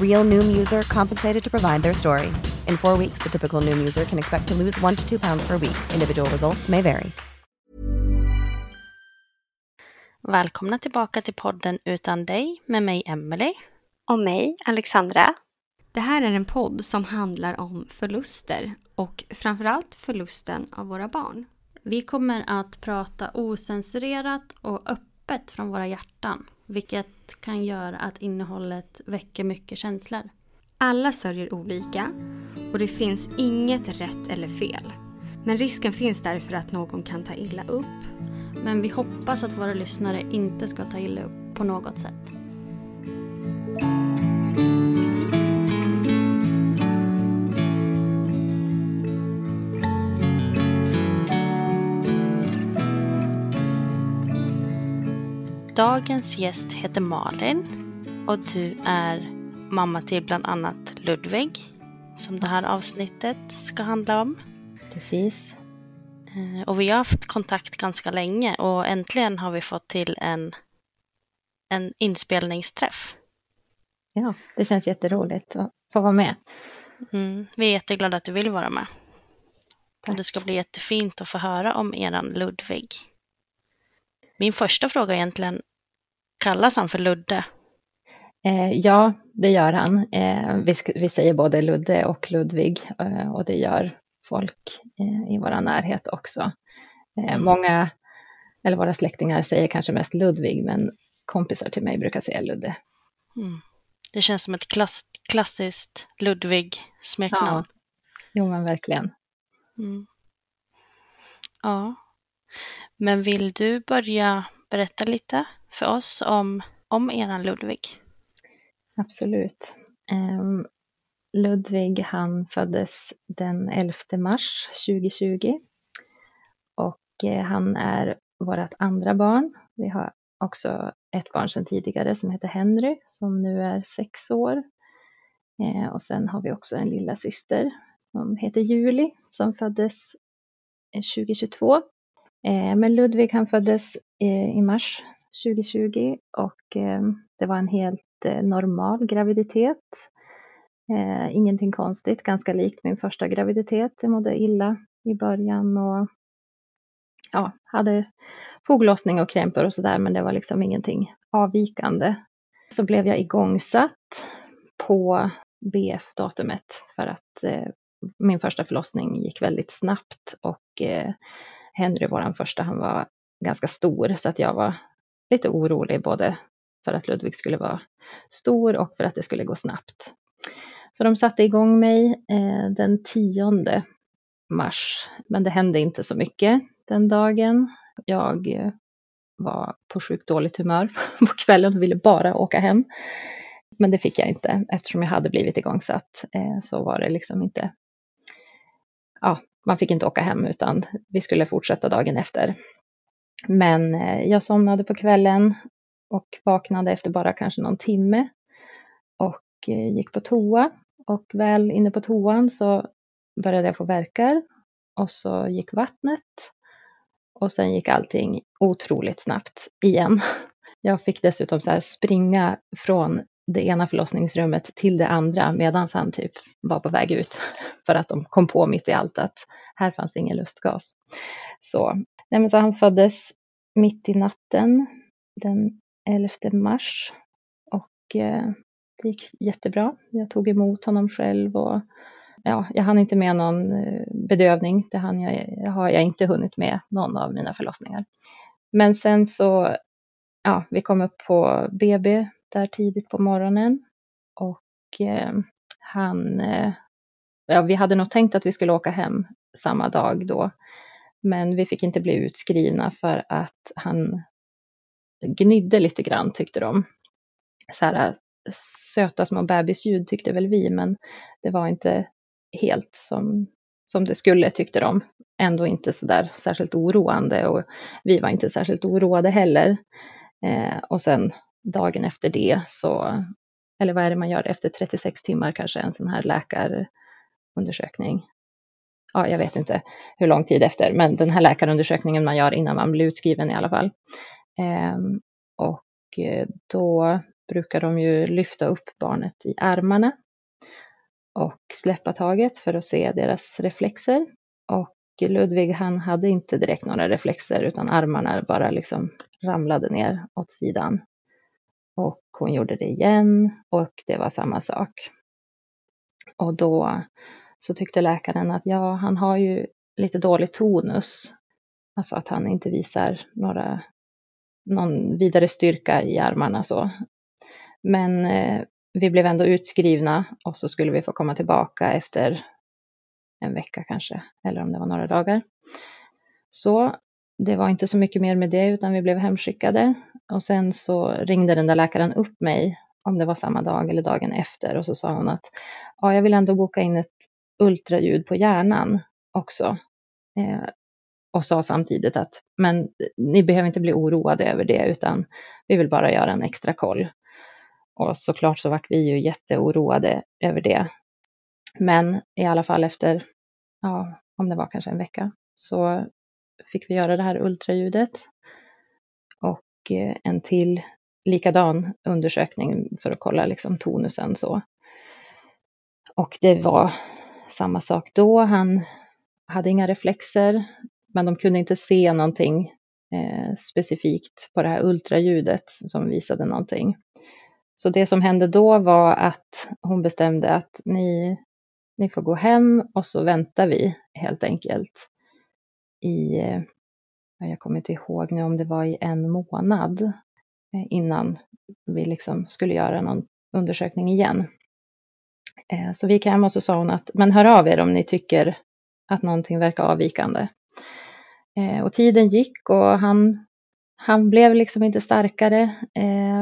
Real Noom user compensated to provide their story. In four weeks, the typical Noom user can expect to lose one to two pounds per week. Individual results may vary. Välkomna tillbaka till podden Utan dig med mig Emelie. Och mig, Alexandra. Det här är en podd som handlar om förluster och framförallt förlusten av våra barn. Vi kommer att prata osensurerat och öppet från våra hjärtan, vilket kan göra att innehållet väcker mycket känslor. Alla sörjer olika och det finns inget rätt eller fel. Men risken finns därför att någon kan ta illa upp. Men vi hoppas att våra lyssnare inte ska ta illa upp på något sätt. Dagens gäst heter Malin och du är mamma till bland annat Ludvig som det här avsnittet ska handla om. Precis. Eh, Och vi har haft kontakt ganska länge och äntligen har vi fått till en, en inspelningsträff. Ja, det känns jätteroligt att få vara med. Mm, vi är jätteglada att du vill vara med. Och Tack. det ska bli jättefint att få höra om eran Ludvig. Min första fråga är egentligen, kallas han för Ludde? Eh, ja, det gör han. Eh, vi, vi säger både Ludde och Ludvig eh, och det gör folk eh, i vår närhet också. Eh, många, eller våra släktingar säger kanske mest Ludvig, men kompisar till mig brukar säga Ludde. Mm. Det känns som ett klass, klassiskt Ludvig-smeknamn. Jo, men verkligen. Mm. Ja. Men vill du börja berätta lite för oss om, om eran Ludvig? Absolut. Um, Ludvig han föddes den 11 mars 2020 och eh, han är vårt andra barn. Vi har också ett barn sedan tidigare som heter Henry som nu är sex år. Eh, och sen har vi också en lilla syster som heter Julie som föddes eh, 2022. Eh, men Ludvig han föddes eh, i mars 2020 och eh, det var en helt normal graviditet. Ingenting konstigt, ganska likt min första graviditet. Jag mådde illa i början och ja, hade foglossning och krämpor och sådär, men det var liksom ingenting avvikande. Så blev jag igångsatt på BF-datumet för att eh, min första förlossning gick väldigt snabbt och eh, Henry, vår första, han var ganska stor så att jag var lite orolig både för att Ludvig skulle vara stor och för att det skulle gå snabbt. Så de satte igång mig eh, den 10 mars, men det hände inte så mycket den dagen. Jag eh, var på sjukt dåligt humör på kvällen och ville bara åka hem. Men det fick jag inte eftersom jag hade blivit igångsatt. Eh, så var det liksom inte. Ja, man fick inte åka hem utan vi skulle fortsätta dagen efter. Men eh, jag somnade på kvällen och vaknade efter bara kanske någon timme och eh, gick på toa. Och väl inne på toan så började jag få verkar och så gick vattnet Och sen gick allting otroligt snabbt igen. Jag fick dessutom så springa från det ena förlossningsrummet till det andra medan han typ var på väg ut. För att de kom på mitt i allt att här fanns ingen lustgas. Så, nej men så han föddes mitt i natten den 11 mars. Och eh, det gick jättebra. Jag tog emot honom själv och ja, jag hann inte med någon eh, bedövning. Det hann jag, har jag inte hunnit med någon av mina förlossningar. Men sen så, ja, vi kom upp på BB där tidigt på morgonen och eh, han, eh, ja, vi hade nog tänkt att vi skulle åka hem samma dag då. Men vi fick inte bli utskrivna för att han gnydde lite grann tyckte de. Så här, eh, söta små bebisljud tyckte väl vi, men det var inte helt som, som det skulle tyckte de. Ändå inte så där särskilt oroande och vi var inte särskilt oroade heller. Eh, och sen dagen efter det så, eller vad är det man gör efter 36 timmar kanske, en sån här läkarundersökning. Ja, jag vet inte hur lång tid efter, men den här läkarundersökningen man gör innan man blir utskriven i alla fall. Ehm, och eh, då brukar de ju lyfta upp barnet i armarna och släppa taget för att se deras reflexer. Och Ludvig han hade inte direkt några reflexer utan armarna bara liksom ramlade ner åt sidan. Och hon gjorde det igen och det var samma sak. Och då så tyckte läkaren att ja, han har ju lite dålig tonus. Alltså att han inte visar några, någon vidare styrka i armarna så. Men eh, vi blev ändå utskrivna och så skulle vi få komma tillbaka efter en vecka kanske, eller om det var några dagar. Så det var inte så mycket mer med det, utan vi blev hemskickade. Och sen så ringde den där läkaren upp mig, om det var samma dag eller dagen efter, och så sa hon att ja, jag vill ändå boka in ett ultraljud på hjärnan också. Eh, och sa samtidigt att men ni behöver inte bli oroade över det, utan vi vill bara göra en extra koll. Och såklart så vart vi ju jätteoroade över det. Men i alla fall efter, ja, om det var kanske en vecka, så fick vi göra det här ultraljudet. Och eh, en till likadan undersökning för att kolla liksom tonusen så. Och det var samma sak då. Han hade inga reflexer, men de kunde inte se någonting eh, specifikt på det här ultraljudet som visade någonting. Så det som hände då var att hon bestämde att ni, ni får gå hem och så väntar vi helt enkelt i, eh, jag kommer inte ihåg nu om det var i en månad eh, innan vi liksom skulle göra någon undersökning igen. Eh, så vi gick hem och så sa hon att, men hör av er om ni tycker att någonting verkar avvikande. Och tiden gick och han han blev liksom inte starkare,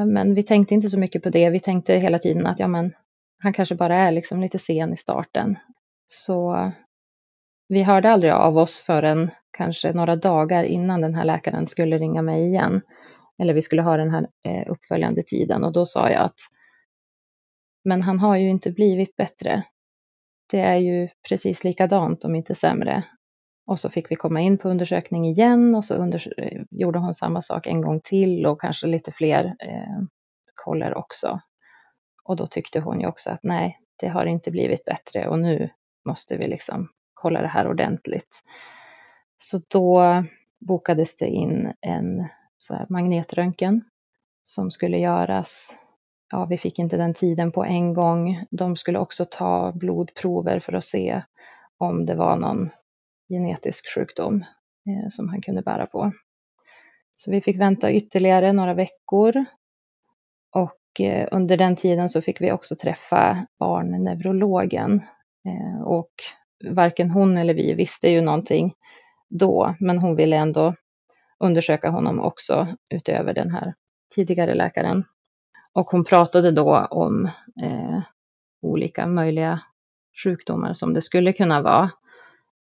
men vi tänkte inte så mycket på det. Vi tänkte hela tiden att ja, men han kanske bara är liksom lite sen i starten. Så vi hörde aldrig av oss förrän kanske några dagar innan den här läkaren skulle ringa mig igen. Eller vi skulle ha den här eh, uppföljande tiden och då sa jag att men han har ju inte blivit bättre. Det är ju precis likadant om inte sämre. Och så fick vi komma in på undersökning igen och så unders eh, gjorde hon samma sak en gång till och kanske lite fler eh, koller också. Och då tyckte hon ju också att nej, det har inte blivit bättre och nu måste vi liksom kolla det här ordentligt. Så då bokades det in en så magnetröntgen som skulle göras. Ja, vi fick inte den tiden på en gång. De skulle också ta blodprover för att se om det var någon genetisk sjukdom eh, som han kunde bära på. Så vi fick vänta ytterligare några veckor och eh, under den tiden så fick vi också träffa barnneurologen eh, och varken hon eller vi visste ju någonting då, men hon ville ändå undersöka honom också utöver den här tidigare läkaren. Och hon pratade då om eh, olika möjliga sjukdomar som det skulle kunna vara.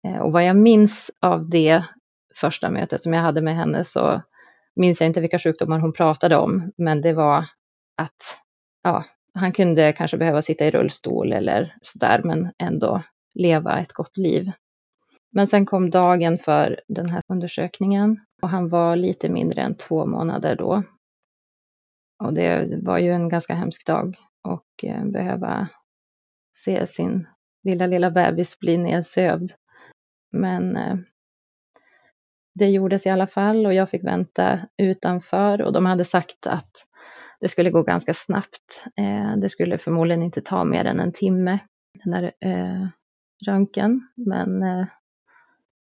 Eh, och vad jag minns av det första mötet som jag hade med henne så minns jag inte vilka sjukdomar hon pratade om, men det var att ja, han kunde kanske behöva sitta i rullstol eller sådär, men ändå leva ett gott liv. Men sen kom dagen för den här undersökningen och han var lite mindre än två månader då. Och det var ju en ganska hemsk dag och eh, behöva se sin lilla, lilla bebis bli nedsövd. Men eh, det gjordes i alla fall och jag fick vänta utanför och de hade sagt att det skulle gå ganska snabbt. Eh, det skulle förmodligen inte ta mer än en timme, den där röntgen. Men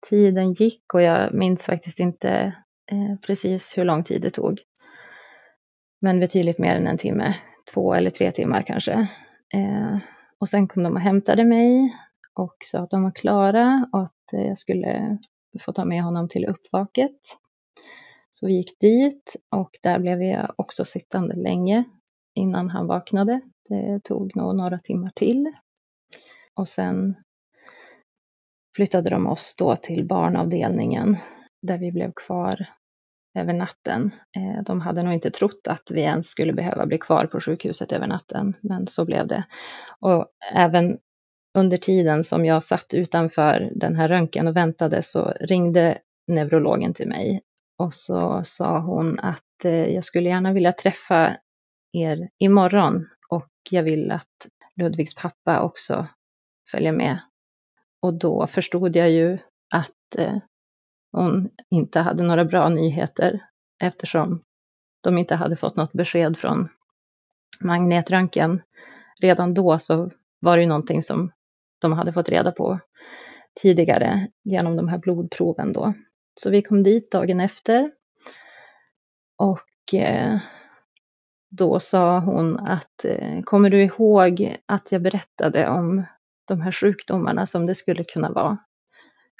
tiden gick och jag minns faktiskt inte eh, precis hur lång tid det tog. Men betydligt mer än en timme, två eller tre timmar kanske. Eh, och sen kom de och hämtade mig och sa att de var klara och att eh, jag skulle få ta med honom till uppvaket. Så vi gick dit och där blev jag också sittande länge innan han vaknade. Det tog nog några timmar till. Och sen flyttade de oss då till barnavdelningen där vi blev kvar över natten. Eh, de hade nog inte trott att vi ens skulle behöva bli kvar på sjukhuset över natten, men så blev det. Och även under tiden som jag satt utanför den här röntgen och väntade så ringde neurologen till mig och så sa hon att eh, jag skulle gärna vilja träffa er imorgon och jag vill att Ludvigs pappa också följer med. Och då förstod jag ju att eh, hon inte hade några bra nyheter eftersom de inte hade fått något besked från magnetröntgen. Redan då så var det ju någonting som de hade fått reda på tidigare genom de här blodproven då. Så vi kom dit dagen efter. Och eh, då sa hon att, eh, kommer du ihåg att jag berättade om de här sjukdomarna som det skulle kunna vara?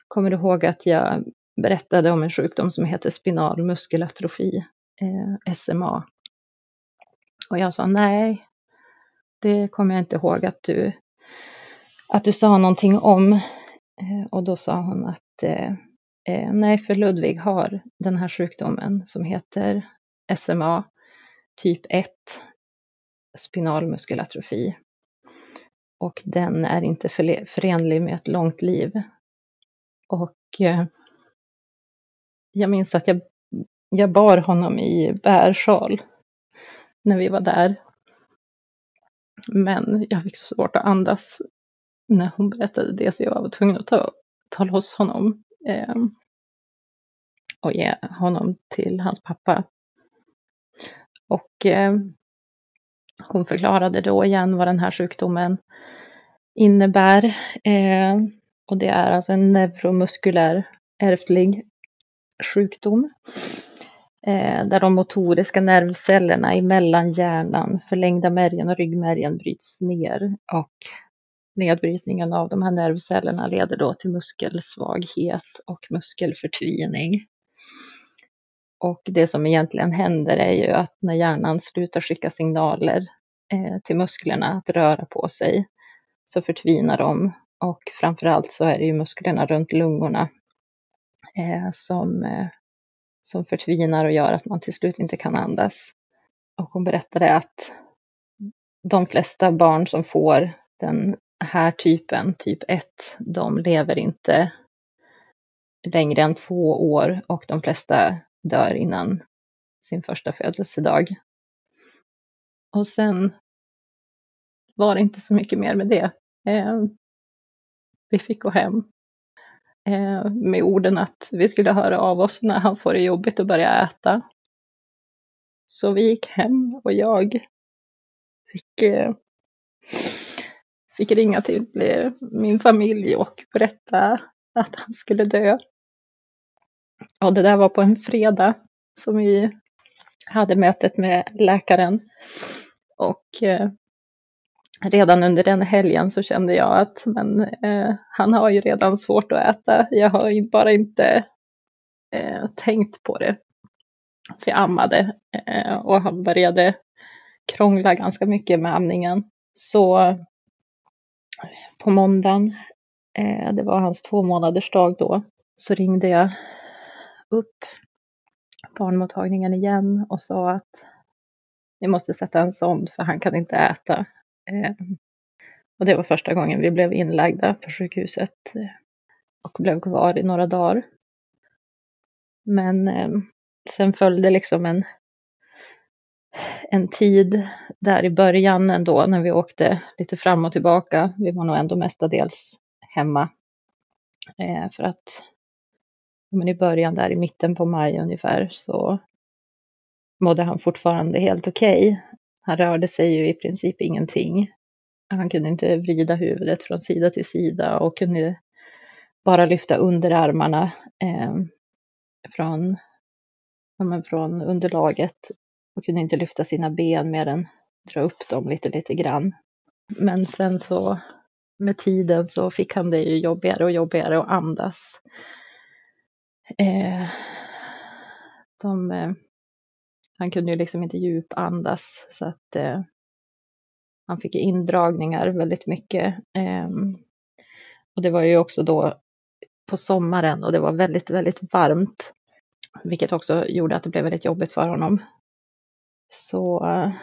Kommer du ihåg att jag berättade om en sjukdom som heter spinal muskelatrofi, eh, SMA? Och jag sa nej, det kommer jag inte ihåg att du, att du sa någonting om. Eh, och då sa hon att eh, Eh, nej, för Ludvig har den här sjukdomen som heter SMA typ 1, spinal muskelatrofi. Och den är inte förenlig med ett långt liv. Och eh, jag minns att jag, jag bar honom i bärsjal när vi var där. Men jag fick så svårt att andas när hon berättade det så jag var tvungen att ta, ta loss honom eh, och ge honom till hans pappa. Och eh, hon förklarade då igen vad den här sjukdomen innebär. Eh, och det är alltså en neuromuskulär ärftlig sjukdom. Eh, där de motoriska nervcellerna i mellanhjärnan, förlängda märgen och ryggmärgen bryts ner och nedbrytningen av de här nervcellerna leder då till muskelsvaghet och muskelförtvining. Och det som egentligen händer är ju att när hjärnan slutar skicka signaler eh, till musklerna att röra på sig så förtvinar de och framförallt så är det ju musklerna runt lungorna eh, som, eh, som förtvinar och gör att man till slut inte kan andas. Och hon berättade att de flesta barn som får den här typen, typ 1, de lever inte längre än två år och de flesta dör innan sin första födelsedag. Och sen var det inte så mycket mer med det. Eh, vi fick gå hem eh, med orden att vi skulle höra av oss när han får det jobbigt och börja äta. Så vi gick hem och jag fick eh, fick ringa till eh, min familj och berätta att han skulle dö. Och det där var på en fredag som vi hade mötet med läkaren. Och eh, redan under den helgen så kände jag att men, eh, han har ju redan svårt att äta. Jag har bara inte eh, tänkt på det. För jag ammade eh, och han började krångla ganska mycket med amningen. Så på måndagen, eh, det var hans två månaders dag då, så ringde jag upp barnmottagningen igen och sa att vi måste sätta en sond för han kan inte äta. Eh, och det var första gången vi blev inlagda på sjukhuset. Eh, och blev kvar i några dagar. Men eh, sen följde liksom en, en tid där i början ändå när vi åkte lite fram och tillbaka. Vi var nog ändå mestadels hemma. För att men i början där i mitten på maj ungefär så mådde han fortfarande helt okej. Okay. Han rörde sig ju i princip ingenting. Han kunde inte vrida huvudet från sida till sida och kunde bara lyfta underarmarna eh, från, ja, från underlaget och kunde inte lyfta sina ben mer än dra upp dem lite, lite grann. Men sen så med tiden så fick han det ju jobbigare och jobbigare att andas. Eh, de, eh, han kunde ju liksom inte djupandas så att eh, han fick indragningar väldigt mycket. Ehm, och det var ju också då på sommaren och det var väldigt, väldigt varmt. Vilket också gjorde att det blev väldigt jobbigt för honom. Så eh,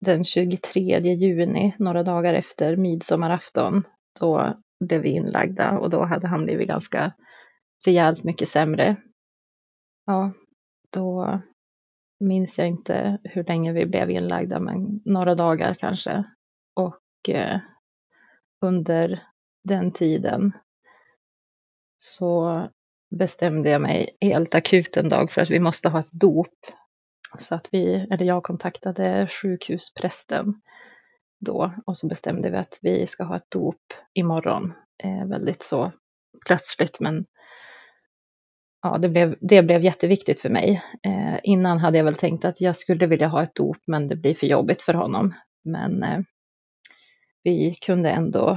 den 23 juni, några dagar efter midsommarafton, då blev vi inlagda och då hade han blivit ganska rejält mycket sämre. Ja, då minns jag inte hur länge vi blev inlagda, men några dagar kanske. Och eh, under den tiden så bestämde jag mig helt akut en dag för att vi måste ha ett dop. Så att vi, eller jag kontaktade sjukhusprästen då och så bestämde vi att vi ska ha ett dop imorgon. Eh, väldigt så plötsligt men ja, det, blev, det blev jätteviktigt för mig. Eh, innan hade jag väl tänkt att jag skulle vilja ha ett dop men det blir för jobbigt för honom. Men eh, vi kunde ändå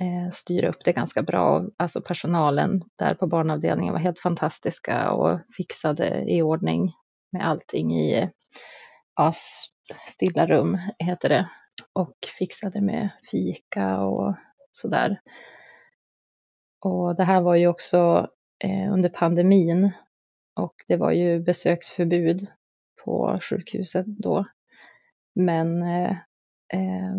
eh, styra upp det ganska bra. Alltså personalen där på barnavdelningen var helt fantastiska och fixade i ordning med allting i eh, ja, stilla rum, heter det. Och fixade med fika och sådär. Och det här var ju också Eh, under pandemin och det var ju besöksförbud på sjukhuset då. Men eh, eh,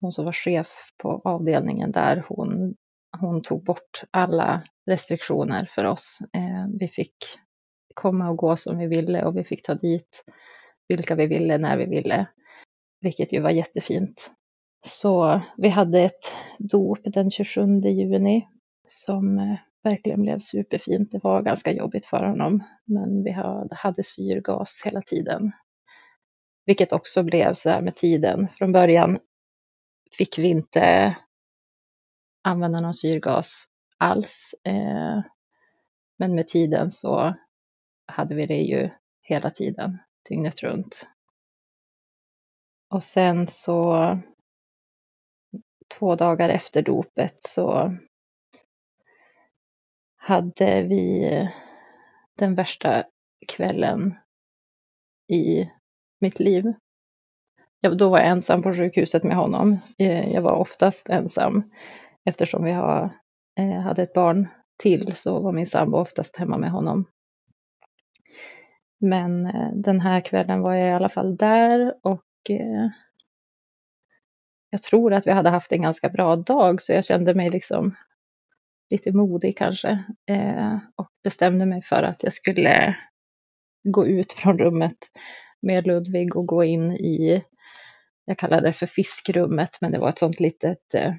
hon som var chef på avdelningen där, hon, hon tog bort alla restriktioner för oss. Eh, vi fick komma och gå som vi ville och vi fick ta dit vilka vi ville när vi ville, vilket ju var jättefint. Så vi hade ett dop den 27 juni som eh, verkligen blev superfint. Det var ganska jobbigt för honom, men vi hade syrgas hela tiden. Vilket också blev så här med tiden. Från början fick vi inte använda någon syrgas alls. Eh, men med tiden så hade vi det ju hela tiden, dygnet runt. Och sen så två dagar efter dopet så hade vi eh, den värsta kvällen i mitt liv. Jag, då var jag ensam på sjukhuset med honom. Eh, jag var oftast ensam eftersom vi har, eh, hade ett barn till så var min sambo oftast hemma med honom. Men den här kvällen var jag i alla fall där och jag tror att vi hade haft en ganska bra dag så jag kände mig liksom lite modig kanske eh, och bestämde mig för att jag skulle gå ut från rummet med Ludvig och gå in i, jag kallar det för fiskrummet, men det var ett sånt litet eh,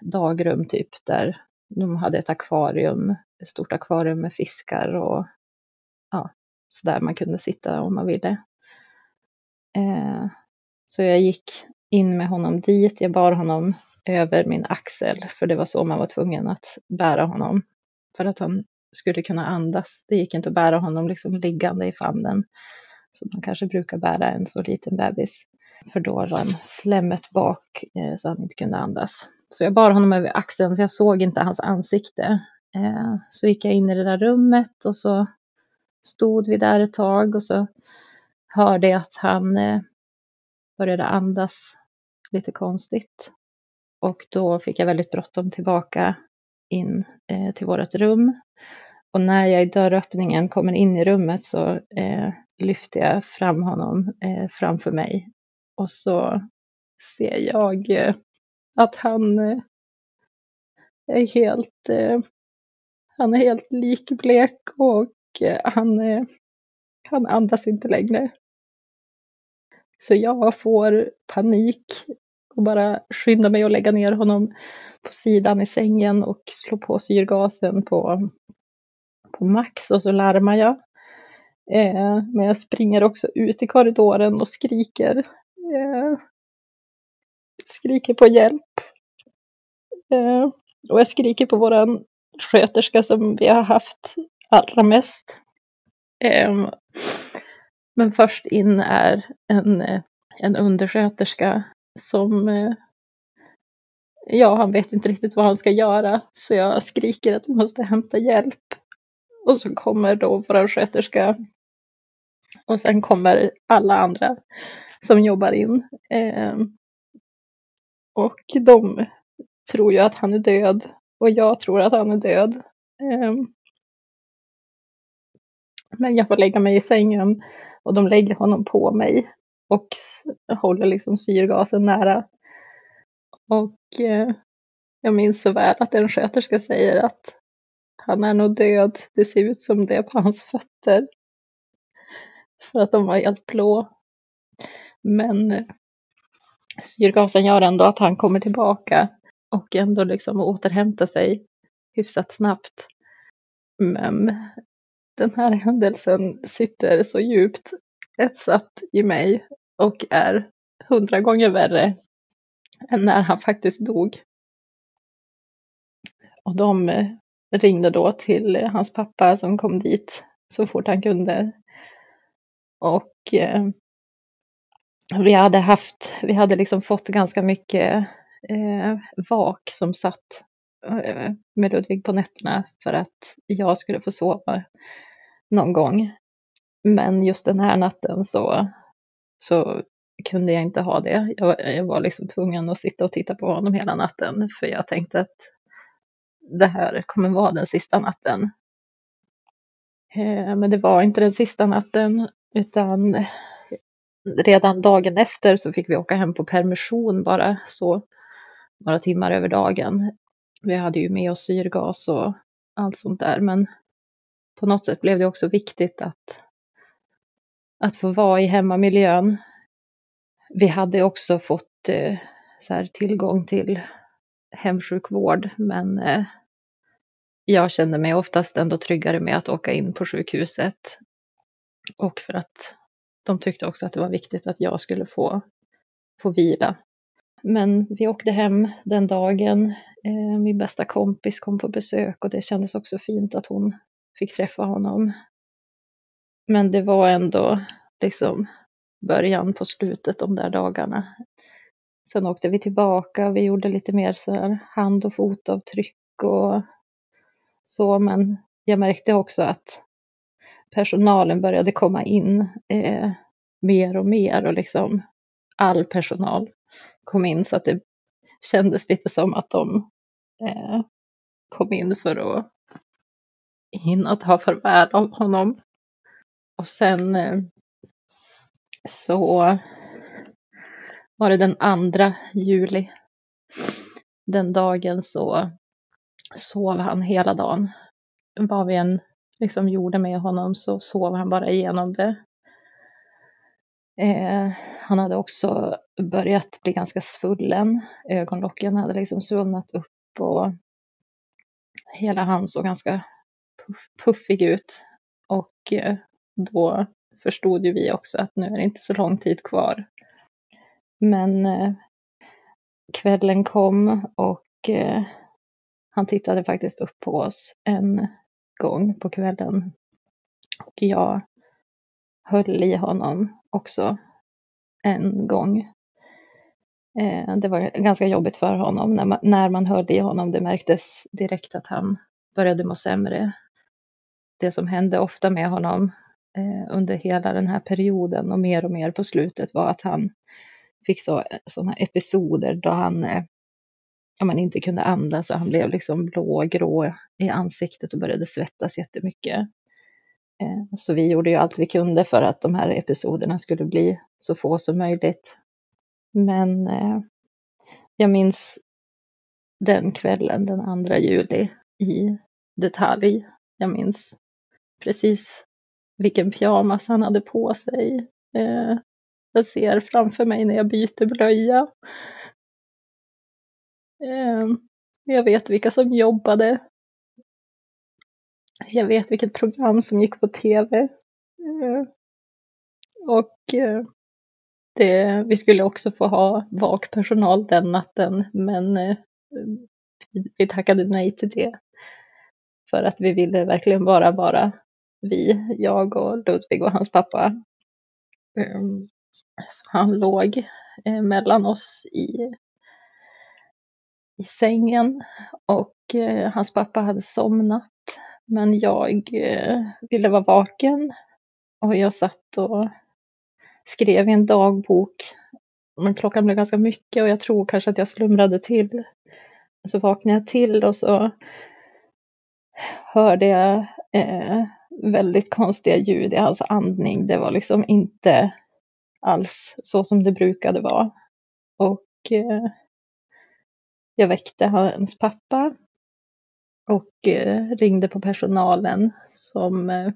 dagrum typ där de hade ett akvarium, ett stort akvarium med fiskar och ja, så där man kunde sitta om man ville. Eh, så jag gick in med honom dit, jag bar honom över min axel, för det var så man var tvungen att bära honom för att han skulle kunna andas. Det gick inte att bära honom liksom liggande i famnen som man kanske brukar bära en så liten bebis. För då rann slemmet bak eh, så han inte kunde andas. Så jag bar honom över axeln så jag såg inte hans ansikte. Eh, så gick jag in i det där rummet och så stod vi där ett tag och så hörde jag att han eh, började andas lite konstigt. Och då fick jag väldigt bråttom tillbaka in eh, till vårt rum. Och när jag i dörröppningen kommer in i rummet så eh, lyfter jag fram honom eh, framför mig. Och så ser jag eh, att han, eh, är helt, eh, han är helt likblek och eh, han, eh, han andas inte längre. Så jag får panik och bara skynda mig att lägga ner honom på sidan i sängen och slå på syrgasen på, på max och så larmar jag. Eh, men jag springer också ut i korridoren och skriker. Eh, skriker på hjälp. Eh, och jag skriker på våran sköterska som vi har haft allra mest. Eh, men först in är en, eh, en undersköterska som eh, ja, han vet inte riktigt vad han ska göra. Så jag skriker att vi måste hämta hjälp. Och så kommer då vår sköterska. Och sen kommer alla andra som jobbar in. Eh, och de tror ju att han är död. Och jag tror att han är död. Eh, men jag får lägga mig i sängen och de lägger honom på mig och håller liksom syrgasen nära. Och eh, jag minns så väl att en sköterska säger att han är nog död. Det ser ut som det på hans fötter. För att de var helt blå. Men eh, syrgasen gör ändå att han kommer tillbaka och ändå liksom återhämtar sig hyfsat snabbt. Men den här händelsen sitter så djupt etsat i mig och är hundra gånger värre än när han faktiskt dog. Och de eh, ringde då till eh, hans pappa som kom dit så fort han kunde. Och eh, vi hade haft, vi hade liksom fått ganska mycket eh, vak som satt eh, med Ludvig på nätterna för att jag skulle få sova någon gång. Men just den här natten så, så kunde jag inte ha det. Jag, jag var liksom tvungen att sitta och titta på honom hela natten för jag tänkte att det här kommer vara den sista natten. Eh, men det var inte den sista natten utan redan dagen efter så fick vi åka hem på permission bara så några timmar över dagen. Vi hade ju med oss syrgas och allt sånt där men på något sätt blev det också viktigt att, att få vara i hemmamiljön. Vi hade också fått eh, så här, tillgång till hemsjukvård men eh, jag kände mig oftast ändå tryggare med att åka in på sjukhuset. Och för att de tyckte också att det var viktigt att jag skulle få, få vila. Men vi åkte hem den dagen. Eh, min bästa kompis kom på besök och det kändes också fint att hon fick träffa honom. Men det var ändå liksom början på slutet de där dagarna. Sen åkte vi tillbaka och vi gjorde lite mer så här hand och fotavtryck och så, men jag märkte också att personalen började komma in eh, mer och mer och liksom all personal kom in så att det kändes lite som att de eh, kom in för att hinna ta farväl av honom. Och sen eh, så var det den andra juli. Den dagen så sov han hela dagen. Vad vi än liksom gjorde med honom så sov han bara igenom det. Eh, han hade också börjat bli ganska svullen. Ögonlocken hade liksom svullnat upp och hela han såg ganska puff, puffig ut. Och eh, då förstod ju vi också att nu är det inte så lång tid kvar. Men eh, kvällen kom och eh, han tittade faktiskt upp på oss en gång på kvällen. Och jag höll i honom också en gång. Eh, det var ganska jobbigt för honom när man, när man höll i honom. Det märktes direkt att han började må sämre. Det som hände ofta med honom Eh, under hela den här perioden och mer och mer på slutet var att han fick så, eh, sådana episoder då han eh, ja, man inte kunde andas och han blev liksom blågrå i ansiktet och började svettas jättemycket. Eh, så vi gjorde ju allt vi kunde för att de här episoderna skulle bli så få som möjligt. Men eh, jag minns den kvällen den 2 juli i detalj. Jag minns precis vilken pyjamas han hade på sig. Eh, jag ser framför mig när jag byter blöja. Eh, jag vet vilka som jobbade. Jag vet vilket program som gick på tv. Eh, och eh, det, vi skulle också få ha vakpersonal den natten, men eh, vi tackade nej till det. För att vi ville verkligen bara vara vi, jag och Ludvig och hans pappa. Ehm, så han låg eh, mellan oss i, i sängen och eh, hans pappa hade somnat. Men jag eh, ville vara vaken och jag satt och skrev i en dagbok. Men klockan blev ganska mycket och jag tror kanske att jag slumrade till. Så vaknade jag till och så hörde jag eh, väldigt konstiga ljud i hans andning. Det var liksom inte alls så som det brukade vara. Och eh, jag väckte hans pappa och eh, ringde på personalen som eh,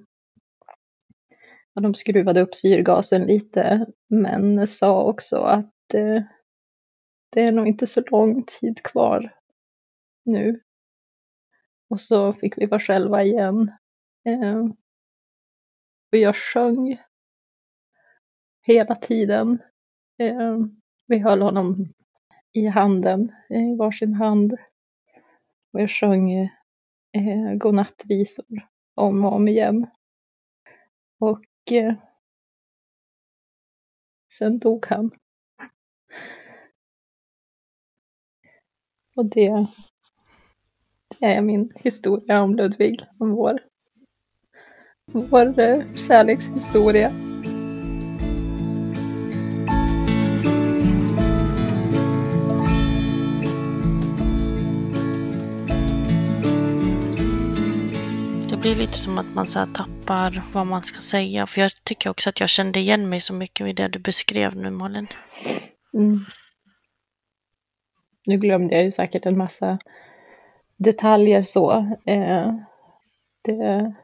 de skruvade upp syrgasen lite men sa också att eh, det är nog inte så lång tid kvar nu. Och så fick vi vara själva igen. Eh, och jag sjöng hela tiden. Eh, vi höll honom i handen, eh, i varsin hand. Och jag sjöng eh, godnattvisor om och om igen. Och eh, sen dog han. Och det, det är min historia om Ludvig, om vår, vår eh, kärlekshistoria. Det blir lite som att man så tappar vad man ska säga. För jag tycker också att jag kände igen mig så mycket i det du beskrev nu Malin. Mm. Nu glömde jag ju säkert en massa detaljer så. Eh, det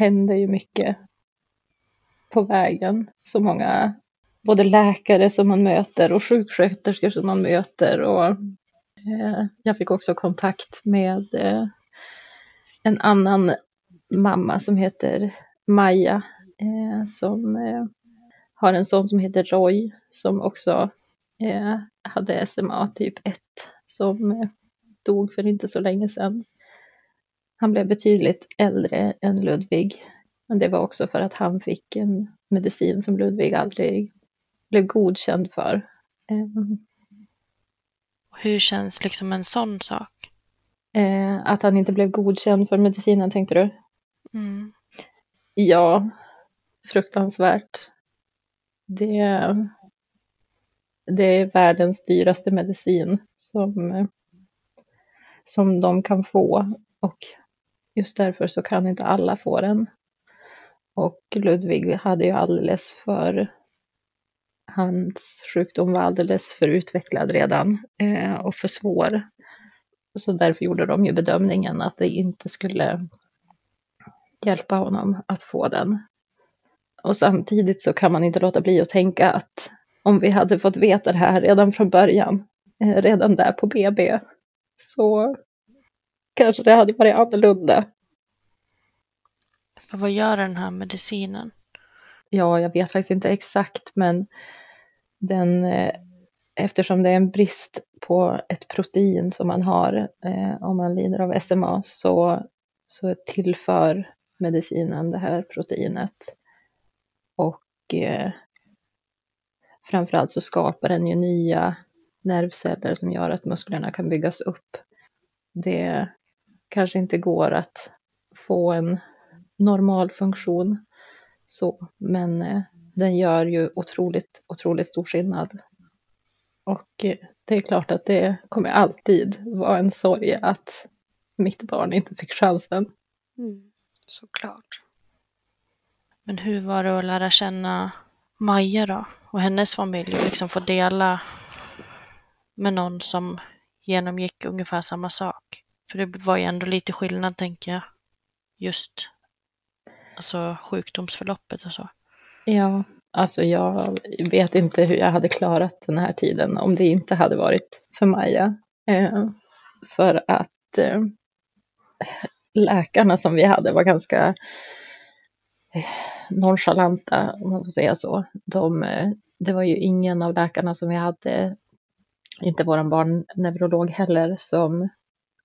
händer ju mycket på vägen. Så många, både läkare som man möter och sjuksköterskor som man möter. Och eh, jag fick också kontakt med eh, en annan mamma som heter Maja eh, som eh, har en son som heter Roy som också eh, hade SMA typ 1 som eh, dog för inte så länge sedan. Han blev betydligt äldre än Ludvig. Men det var också för att han fick en medicin som Ludvig aldrig blev godkänd för. Eh, Hur känns liksom en sån sak? eh, att han inte blev godkänd för medicinen tänkte du? Mm. Ja, fruktansvärt. Det, det är världens dyraste medicin som, som de kan få och just därför så kan inte alla få den. Och Ludvig hade ju alldeles för hans sjukdom var alldeles för utvecklad redan eh, och för svår. Så därför gjorde de ju bedömningen att det inte skulle hjälpa honom att få den. Och samtidigt så kan man inte låta bli att tänka att om vi hade fått veta det här redan från början, eh, redan där på BB, så kanske det hade varit annorlunda. För vad gör den här medicinen? Ja, jag vet faktiskt inte exakt, men den, eh, eftersom det är en brist på ett protein som man har eh, om man lider av SMA så, så tillför medicinen det här proteinet. Och eh, framförallt så skapar den ju nya nervceller som gör att musklerna kan byggas upp. Det kanske inte går att få en normal funktion så, men eh, den gör ju otroligt, otroligt stor skillnad. Och eh, det är klart att det kommer alltid vara en sorg att mitt barn inte fick chansen. Mm. Såklart. Men hur var det att lära känna Maja då? Och hennes familj och liksom få dela med någon som genomgick ungefär samma sak. För det var ju ändå lite skillnad tänker jag. Just alltså sjukdomsförloppet och så. Ja, alltså jag vet inte hur jag hade klarat den här tiden om det inte hade varit för Maja. Eh, för att eh, läkarna som vi hade var ganska eh, nonchalanta, om man får säga så. De, eh, det var ju ingen av läkarna som vi hade, inte vår barnneurolog heller, som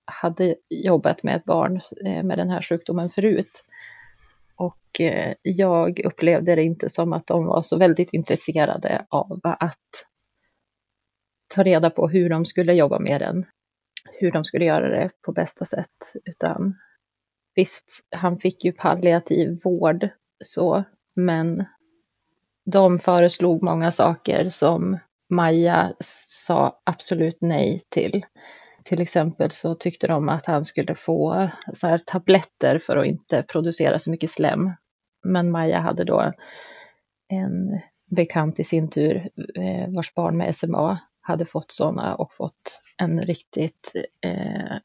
hade jobbat med ett barn eh, med den här sjukdomen förut. Och eh, jag upplevde det inte som att de var så väldigt intresserade av att ta reda på hur de skulle jobba med den, hur de skulle göra det på bästa sätt, utan visst, han fick ju palliativ vård så, men de föreslog många saker som Maja sa absolut nej till. Till exempel så tyckte de att han skulle få så här tabletter för att inte producera så mycket slem. Men Maja hade då en bekant i sin tur eh, vars barn med SMA hade fått sådana och fått en riktigt, eh,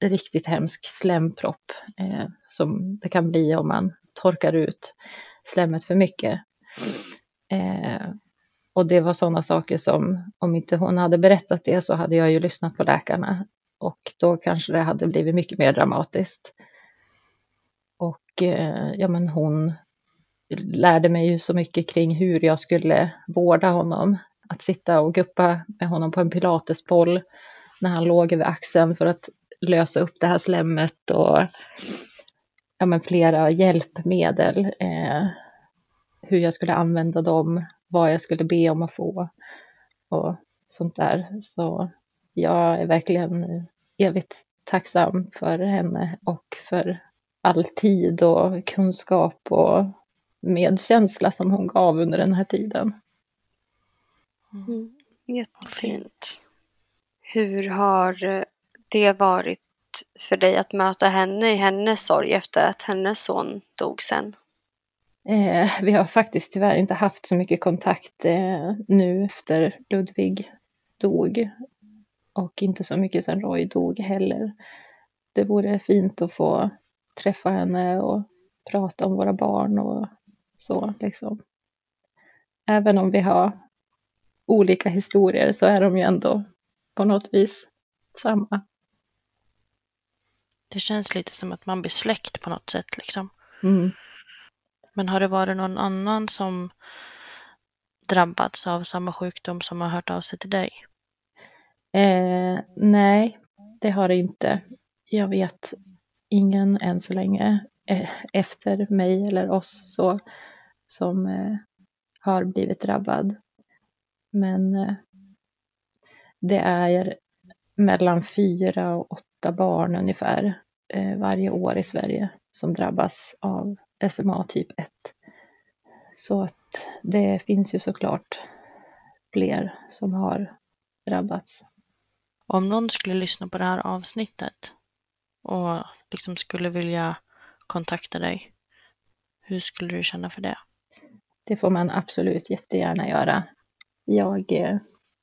riktigt hemsk slempropp eh, som det kan bli om man torkar ut slemmet för mycket. Eh, och det var sådana saker som, om inte hon hade berättat det så hade jag ju lyssnat på läkarna och då kanske det hade blivit mycket mer dramatiskt. Och eh, ja, men hon lärde mig ju så mycket kring hur jag skulle vårda honom. Att sitta och guppa med honom på en pilatesboll när han låg över axeln för att lösa upp det här slemmet och ja, men flera hjälpmedel. Eh, hur jag skulle använda dem, vad jag skulle be om att få och sånt där. Så jag är verkligen evigt tacksam för henne och för all tid och kunskap och medkänsla som hon gav under den här tiden. Mm. Jättefint. Hur har det varit för dig att möta henne i hennes sorg efter att hennes son dog sen? Eh, vi har faktiskt tyvärr inte haft så mycket kontakt eh, nu efter Ludvig dog. Och inte så mycket sedan Roy dog heller. Det vore fint att få träffa henne och prata om våra barn och så liksom. Även om vi har olika historier så är de ju ändå på något vis samma. Det känns lite som att man blir släkt på något sätt liksom. Mm. Men har det varit någon annan som drabbats av samma sjukdom som har hört av sig till dig? Eh, nej, det har det inte. Jag vet ingen än så länge eh, efter mig eller oss så som eh, har blivit drabbad. Men eh, det är mellan fyra och åtta barn ungefär eh, varje år i Sverige som drabbas av SMA typ 1. Så att det finns ju såklart fler som har drabbats. Om någon skulle lyssna på det här avsnittet och liksom skulle vilja kontakta dig, hur skulle du känna för det? Det får man absolut jättegärna göra. Jag eh,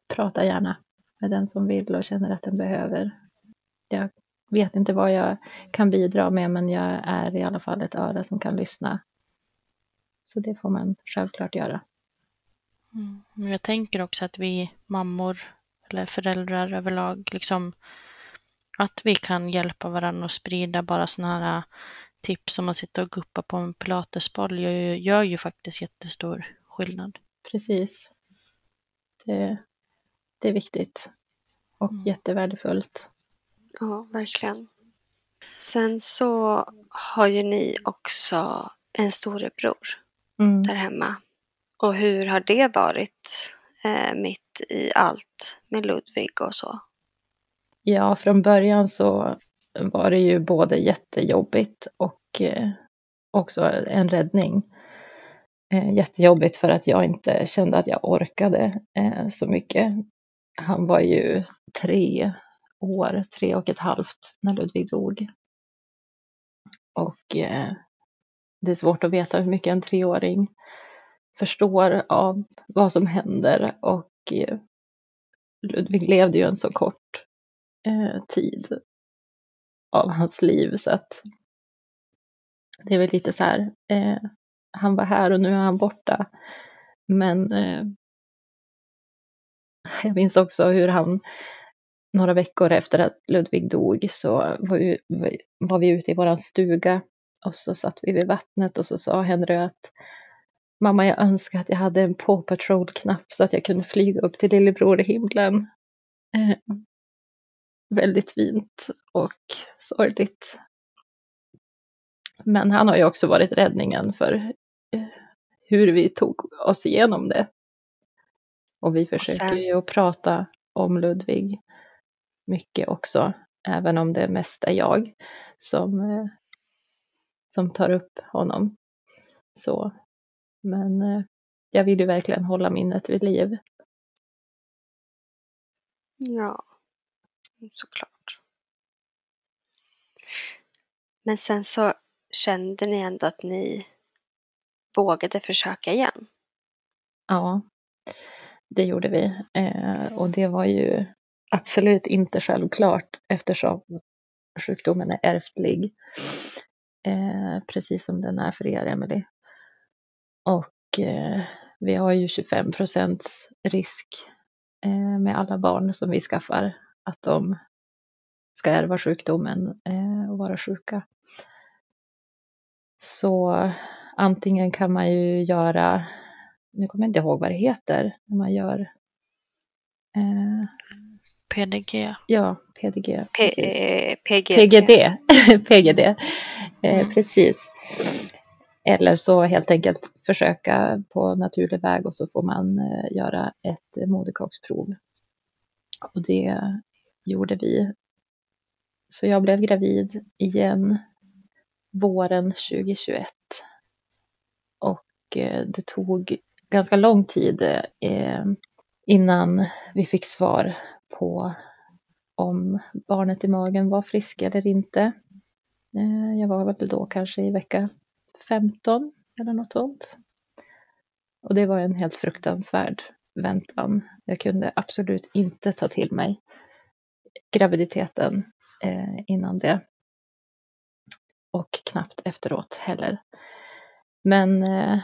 pratar gärna med den som vill och känner att den behöver. Jag vet inte vad jag kan bidra med men jag är i alla fall ett öra som kan lyssna. Så det får man självklart göra. Mm. Jag tänker också att vi mammor eller föräldrar överlag, liksom att vi kan hjälpa varandra och sprida bara sådana här tips som att sitta och guppa på en pilatesboll gör, gör ju faktiskt jättestor skillnad. Precis. Det, det är viktigt och mm. jättevärdefullt. Ja, verkligen. Sen så har ju ni också en storebror mm. där hemma. Och hur har det varit eh, mitt i allt med Ludvig och så? Ja, från början så var det ju både jättejobbigt och eh, också en räddning. Eh, jättejobbigt för att jag inte kände att jag orkade eh, så mycket. Han var ju tre år, tre och ett halvt när Ludvig dog. Och eh, det är svårt att veta hur mycket en treåring förstår av vad som händer och eh, Ludvig levde ju en så kort eh, tid av hans liv så att det är väl lite så här, eh, han var här och nu är han borta. Men eh, jag minns också hur han några veckor efter att Ludvig dog så var vi, var vi ute i våran stuga och så satt vi vid vattnet och så sa Henry att Mamma, jag önskar att jag hade en Paw Patrol-knapp så att jag kunde flyga upp till lillebror i himlen. Eh, väldigt fint och sorgligt. Men han har ju också varit räddningen för eh, hur vi tog oss igenom det. Och vi försöker ju att prata om Ludvig mycket också, även om det mest är jag som, eh, som tar upp honom. Så, men eh, jag vill ju verkligen hålla minnet vid liv. Ja, såklart. Men sen så kände ni ändå att ni vågade försöka igen? Ja, det gjorde vi. Eh, och det var ju absolut inte självklart eftersom sjukdomen är ärftlig. Eh, precis som den är för er, Emelie. Och eh, vi har ju 25 procents risk eh, med alla barn som vi skaffar att de ska ärva sjukdomen eh, och vara sjuka. Så antingen kan man ju göra, nu kommer jag inte ihåg vad det heter, när man gör eh, PDG. Ja, PDG. P PGD. PGD. PGD. Eh, mm. Precis. Eller så helt enkelt försöka på naturlig väg och så får man eh, göra ett moderkaksprov. Och det gjorde vi. Så jag blev gravid igen våren 2021. Och eh, det tog ganska lång tid eh, innan vi fick svar på om barnet i magen var frisk eller inte. Eh, jag var väl då kanske i vecka 15 eller något sånt. Och det var en helt fruktansvärd väntan. Jag kunde absolut inte ta till mig graviditeten eh, innan det. Och knappt efteråt heller. Men eh,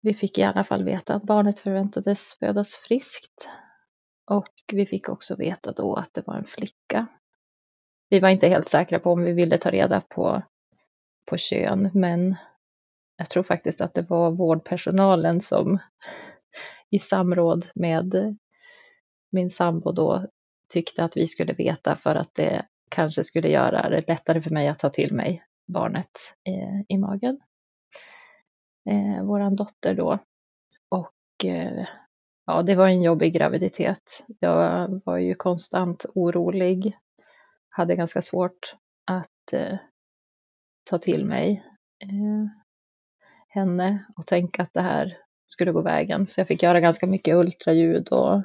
vi fick i alla fall veta att barnet förväntades födas friskt. Och vi fick också veta då att det var en flicka. Vi var inte helt säkra på om vi ville ta reda på, på kön, men jag tror faktiskt att det var vårdpersonalen som i samråd med min sambo då tyckte att vi skulle veta för att det kanske skulle göra det lättare för mig att ta till mig barnet eh, i magen. Eh, våran dotter då. Och eh, ja, det var en jobbig graviditet. Jag var ju konstant orolig. Hade ganska svårt att eh, ta till mig eh, henne och tänka att det här skulle gå vägen. Så jag fick göra ganska mycket ultraljud och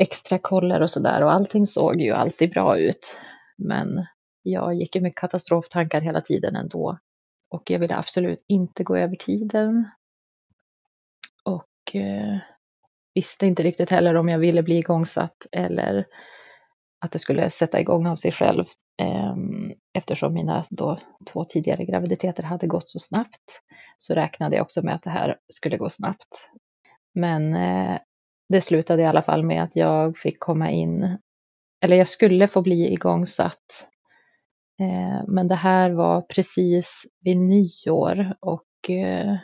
extra koller och sådär och allting såg ju alltid bra ut. Men jag gick ju med katastroftankar hela tiden ändå. Och jag ville absolut inte gå över tiden. Och eh, visste inte riktigt heller om jag ville bli igångsatt eller att det skulle sätta igång av sig själv ehm, eftersom mina då två tidigare graviditeter hade gått så snabbt så räknade jag också med att det här skulle gå snabbt. Men eh, det slutade i alla fall med att jag fick komma in, eller jag skulle få bli igångsatt. Eh, men det här var precis vid nyår och eh,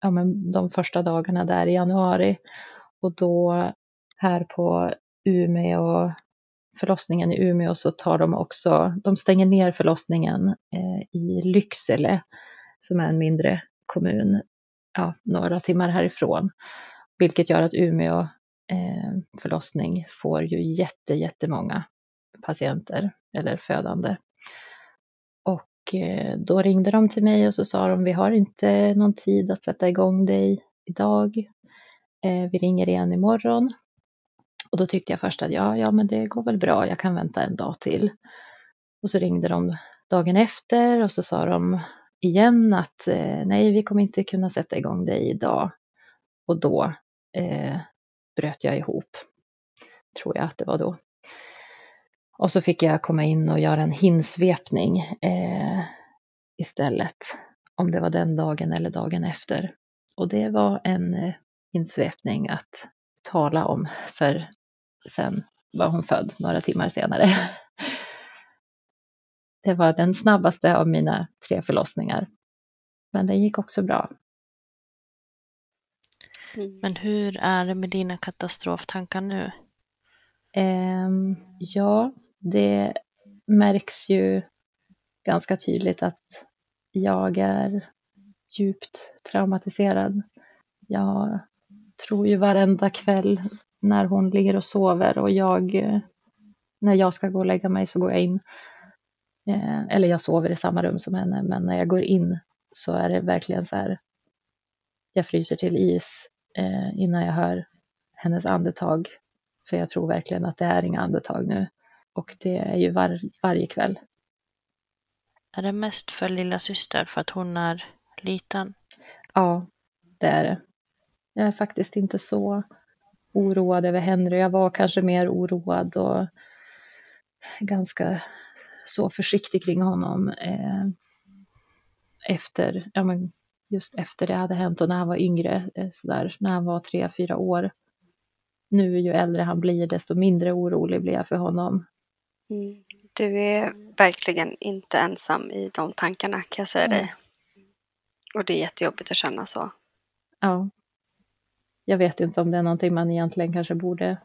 ja, men de första dagarna där i januari. Och då här på Umeå, förlossningen i Umeå så tar de också, de stänger ner förlossningen eh, i Lycksele som är en mindre kommun ja, några timmar härifrån. Vilket gör att Umeå eh, förlossning får ju jätte, jättemånga patienter eller födande. Och eh, då ringde de till mig och så sa de vi har inte någon tid att sätta igång dig idag. Eh, vi ringer igen imorgon. Och då tyckte jag först att ja, ja, men det går väl bra, jag kan vänta en dag till. Och så ringde de dagen efter och så sa de igen att eh, nej, vi kommer inte kunna sätta igång dig idag. Och då eh, bröt jag ihop, tror jag att det var då. Och så fick jag komma in och göra en hinsvepning eh, istället. Om det var den dagen eller dagen efter. Och det var en eh, hinsvepning att tala om. För sen var hon född några timmar senare. Det var den snabbaste av mina tre förlossningar. Men det gick också bra. Mm. Men hur är det med dina katastroftankar nu? Um, ja, det märks ju ganska tydligt att jag är djupt traumatiserad. Jag tror ju varenda kväll när hon ligger och sover och jag, när jag ska gå och lägga mig så går jag in. Eh, eller jag sover i samma rum som henne, men när jag går in så är det verkligen så här. Jag fryser till is eh, innan jag hör hennes andetag. För jag tror verkligen att det är inga andetag nu. Och det är ju var, varje kväll. Är det mest för lilla syster för att hon är liten? Ja, det är det. Jag är faktiskt inte så oroad över Henry. Jag var kanske mer oroad och ganska så försiktig kring honom eh, efter, ja men just efter det hade hänt och när han var yngre, eh, sådär, när han var tre, fyra år. Nu ju äldre han blir desto mindre orolig blir jag för honom. Mm. Du är verkligen inte ensam i de tankarna kan jag säga dig. Och det är jättejobbigt att känna så. Ja. Jag vet inte om det är någonting man egentligen kanske borde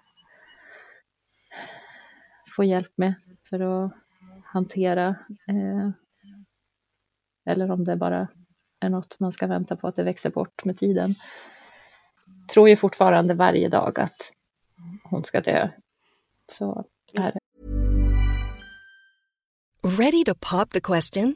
få hjälp med för att hantera. Eh, eller om det bara är något man ska vänta på att det växer bort med tiden. Tror ju fortfarande varje dag att hon ska dö. Så är det. Ready to pop the question?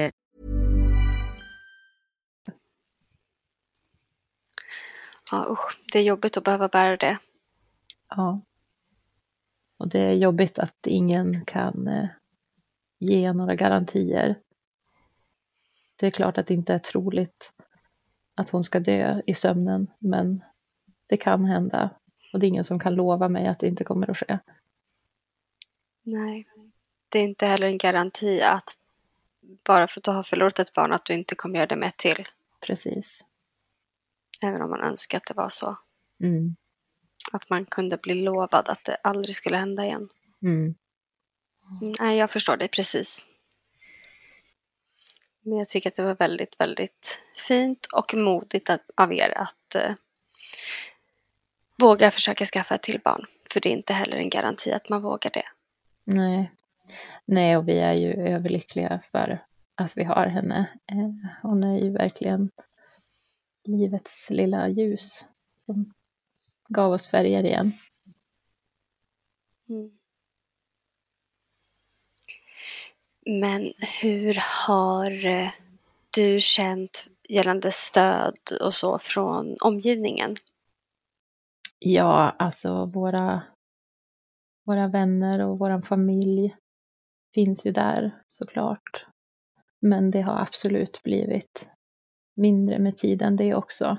Ja, usch. Det är jobbigt att behöva bära det. Ja. Och det är jobbigt att ingen kan eh, ge några garantier. Det är klart att det inte är troligt att hon ska dö i sömnen, men det kan hända. Och det är ingen som kan lova mig att det inte kommer att ske. Nej, det är inte heller en garanti att bara för att du har förlorat ett barn att du inte kommer göra det med ett till. Precis. Även om man önskar att det var så. Mm. Att man kunde bli lovad att det aldrig skulle hända igen. Mm. Mm, Nej, jag förstår dig precis. Men jag tycker att det var väldigt, väldigt fint och modigt att, av er att eh, våga försöka skaffa ett till barn. För det är inte heller en garanti att man vågar det. Nej. Nej, och vi är ju överlyckliga för att vi har henne. Eh, Hon är ju verkligen livets lilla ljus som gav oss färger igen. Mm. Men hur har eh, du känt gällande stöd och så från omgivningen? Ja, alltså våra, våra vänner och vår familj finns ju där såklart. Men det har absolut blivit mindre med tiden det också.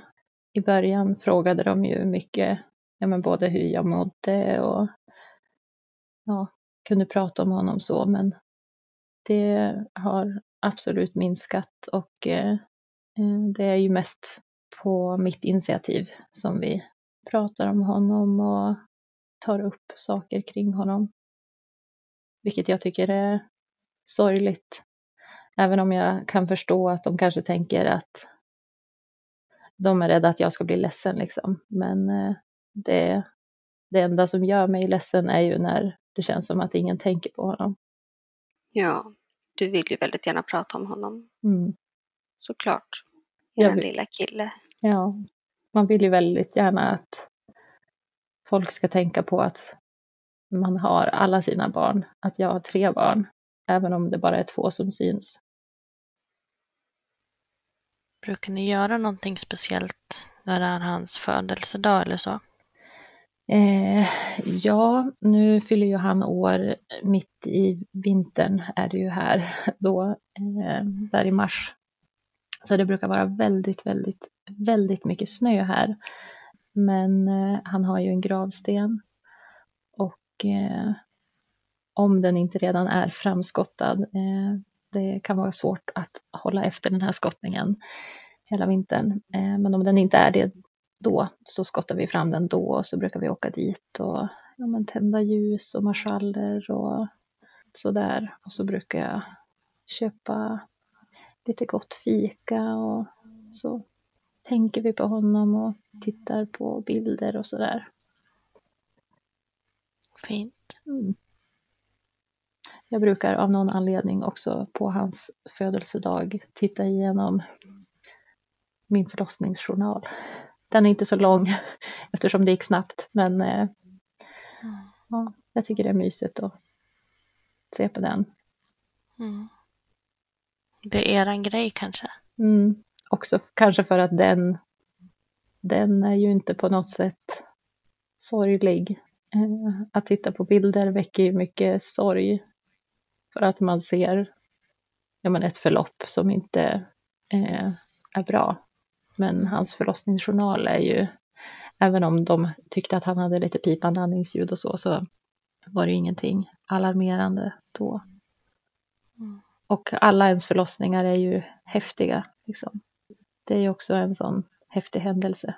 I början frågade de ju mycket, ja men både hur jag mådde och ja, kunde prata om honom så, men det har absolut minskat och eh, eh det är ju mest på mitt initiativ som vi pratar om honom och tar upp saker kring honom. Vilket jag tycker är sorgligt. Även om jag kan förstå att de kanske tänker att de är rädda att jag ska bli ledsen liksom. Men eh, det, det enda som gör mig ledsen är ju när det känns som att ingen tänker på honom. Ja, du vill ju väldigt gärna prata om honom. Mm. Såklart. Er lilla kille. Ja, man vill ju väldigt gärna att folk ska tänka på att man har alla sina barn, att jag har tre barn, även om det bara är två som syns. Brukar ni göra någonting speciellt när det är hans födelsedag eller så? Eh, ja, nu fyller ju han år mitt i vintern är det ju här då, eh, där i mars. Så det brukar vara väldigt, väldigt, väldigt mycket snö här. Men eh, han har ju en gravsten och eh, om den inte redan är framskottad, eh, det kan vara svårt att hålla efter den här skottningen hela vintern. Eh, men om den inte är det då så skottar vi fram den då och så brukar vi åka dit och ja, men tända ljus och marschaller och sådär. Och så brukar jag köpa lite gott fika och så tänker vi på honom och tittar på bilder och sådär. Fint. Mm. Jag brukar av någon anledning också på hans födelsedag titta igenom min förlossningsjournal. Den är inte så lång eftersom det gick snabbt men eh, ja, jag tycker det är mysigt att se på den. Mm. Det är en grej kanske? Mm. Också kanske för att den, den är ju inte på något sätt sorglig. Eh, att titta på bilder väcker ju mycket sorg för att man ser ja, men ett förlopp som inte eh, är bra. Men hans förlossningsjournal är ju, även om de tyckte att han hade lite pipande andningsljud och så, så var det ingenting alarmerande då. Mm. Och alla ens förlossningar är ju häftiga. Liksom. Det är ju också en sån häftig händelse.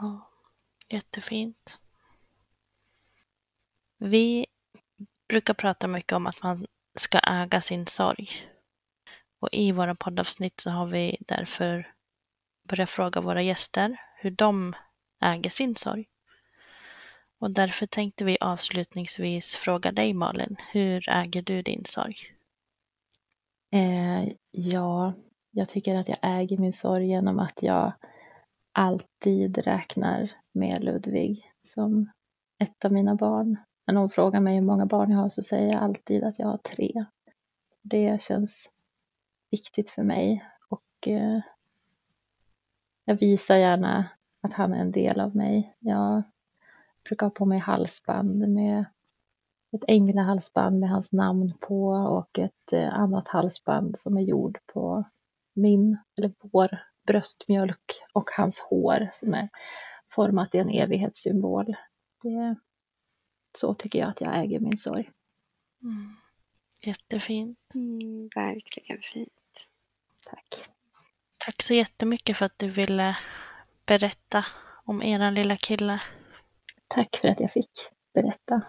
Ja, jättefint. Vi brukar prata mycket om att man ska äga sin sorg. Och i våra poddavsnitt så har vi därför börjat fråga våra gäster hur de äger sin sorg. Och därför tänkte vi avslutningsvis fråga dig Malin, hur äger du din sorg? Eh, ja, jag tycker att jag äger min sorg genom att jag alltid räknar med Ludvig som ett av mina barn. När någon frågar mig hur många barn jag har så säger jag alltid att jag har tre. Det känns viktigt för mig och eh, jag visar gärna att han är en del av mig. Jag brukar ha på mig halsband med ett änglahalsband med hans namn på och ett eh, annat halsband som är gjord på min, eller vår bröstmjölk och hans hår som är format i en evighetssymbol. Det, så tycker jag att jag äger min sorg. Mm. Jättefint. Mm, verkligen fint. Tack. Tack så jättemycket för att du ville berätta om eran lilla kille. Tack för att jag fick berätta.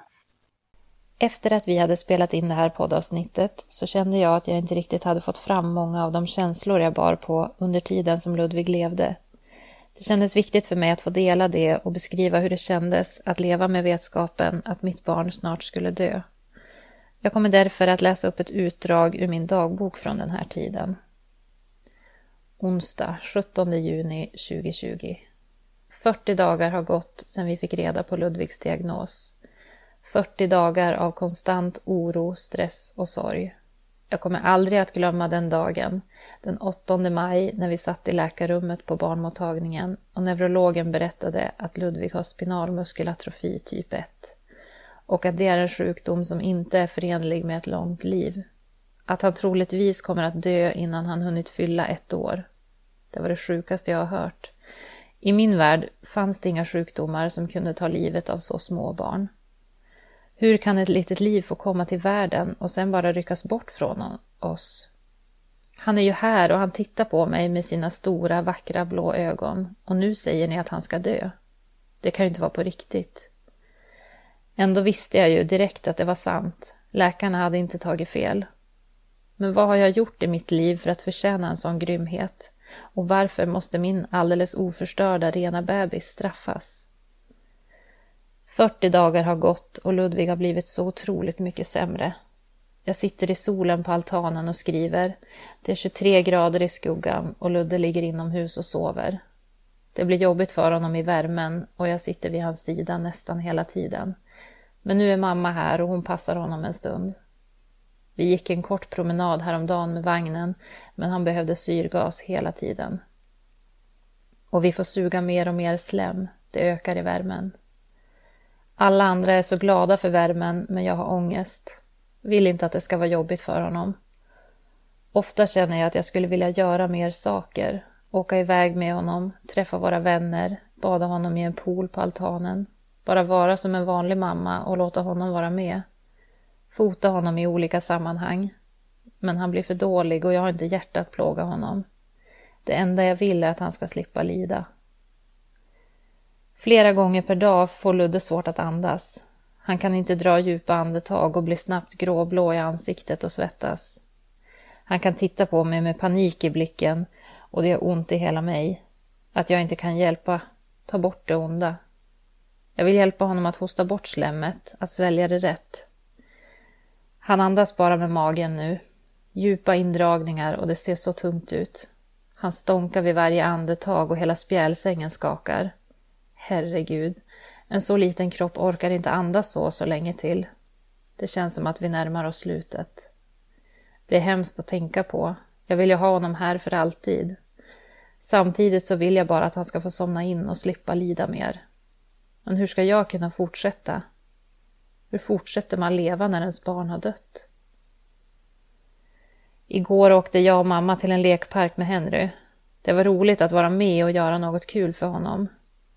Efter att vi hade spelat in det här poddavsnittet så kände jag att jag inte riktigt hade fått fram många av de känslor jag bar på under tiden som Ludvig levde. Det kändes viktigt för mig att få dela det och beskriva hur det kändes att leva med vetskapen att mitt barn snart skulle dö. Jag kommer därför att läsa upp ett utdrag ur min dagbok från den här tiden. Onsdag 17 juni 2020. 40 dagar har gått sedan vi fick reda på Ludvigs diagnos. 40 dagar av konstant oro, stress och sorg. Jag kommer aldrig att glömma den dagen, den 8 maj, när vi satt i läkarrummet på barnmottagningen och neurologen berättade att Ludvig har spinalmuskelatrofi typ 1 och att det är en sjukdom som inte är förenlig med ett långt liv. Att han troligtvis kommer att dö innan han hunnit fylla ett år. Det var det sjukaste jag har hört. I min värld fanns det inga sjukdomar som kunde ta livet av så små barn. Hur kan ett litet liv få komma till världen och sen bara ryckas bort från oss? Han är ju här och han tittar på mig med sina stora vackra blå ögon och nu säger ni att han ska dö. Det kan ju inte vara på riktigt. Ändå visste jag ju direkt att det var sant. Läkarna hade inte tagit fel. Men vad har jag gjort i mitt liv för att förtjäna en sån grymhet? Och varför måste min alldeles oförstörda rena bebis straffas? 40 dagar har gått och Ludvig har blivit så otroligt mycket sämre. Jag sitter i solen på altanen och skriver. Det är 23 grader i skuggan och Ludde ligger inomhus och sover. Det blir jobbigt för honom i värmen och jag sitter vid hans sida nästan hela tiden. Men nu är mamma här och hon passar honom en stund. Vi gick en kort promenad häromdagen med vagnen, men han behövde syrgas hela tiden. Och vi får suga mer och mer slem, det ökar i värmen. Alla andra är så glada för värmen, men jag har ångest. Vill inte att det ska vara jobbigt för honom. Ofta känner jag att jag skulle vilja göra mer saker. Åka iväg med honom, träffa våra vänner, bada honom i en pool på altanen. Bara vara som en vanlig mamma och låta honom vara med. Fota honom i olika sammanhang. Men han blir för dålig och jag har inte hjärta att plåga honom. Det enda jag vill är att han ska slippa lida. Flera gånger per dag får Ludde svårt att andas. Han kan inte dra djupa andetag och blir snabbt gråblå i ansiktet och svettas. Han kan titta på mig med panik i blicken och det gör ont i hela mig. Att jag inte kan hjälpa ta bort det onda. Jag vill hjälpa honom att hosta bort slemmet, att svälja det rätt. Han andas bara med magen nu. Djupa indragningar och det ser så tungt ut. Han stånkar vid varje andetag och hela spjälsängen skakar. Herregud, en så liten kropp orkar inte andas så så länge till. Det känns som att vi närmar oss slutet. Det är hemskt att tänka på. Jag vill ju ha honom här för alltid. Samtidigt så vill jag bara att han ska få somna in och slippa lida mer. Men hur ska jag kunna fortsätta? Hur fortsätter man leva när ens barn har dött? Igår åkte jag och mamma till en lekpark med Henry. Det var roligt att vara med och göra något kul för honom.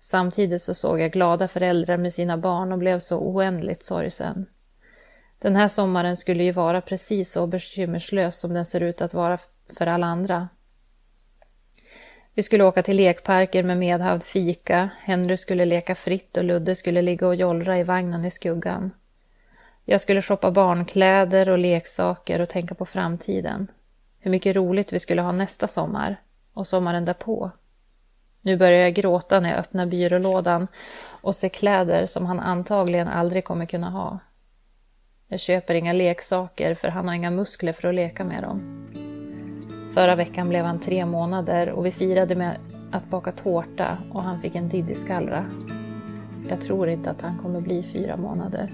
Samtidigt så såg jag glada föräldrar med sina barn och blev så oändligt sorgsen. Den här sommaren skulle ju vara precis så bekymmerslös som den ser ut att vara för alla andra. Vi skulle åka till lekparker med medhavd fika, Henry skulle leka fritt och Ludde skulle ligga och jollra i vagnen i skuggan. Jag skulle shoppa barnkläder och leksaker och tänka på framtiden. Hur mycket roligt vi skulle ha nästa sommar och sommaren därpå. Nu börjar jag gråta när jag öppnar byrålådan och ser kläder som han antagligen aldrig kommer kunna ha. Jag köper inga leksaker för han har inga muskler för att leka med dem. Förra veckan blev han tre månader och vi firade med att baka tårta och han fick en diddy-skallra. Jag tror inte att han kommer bli fyra månader.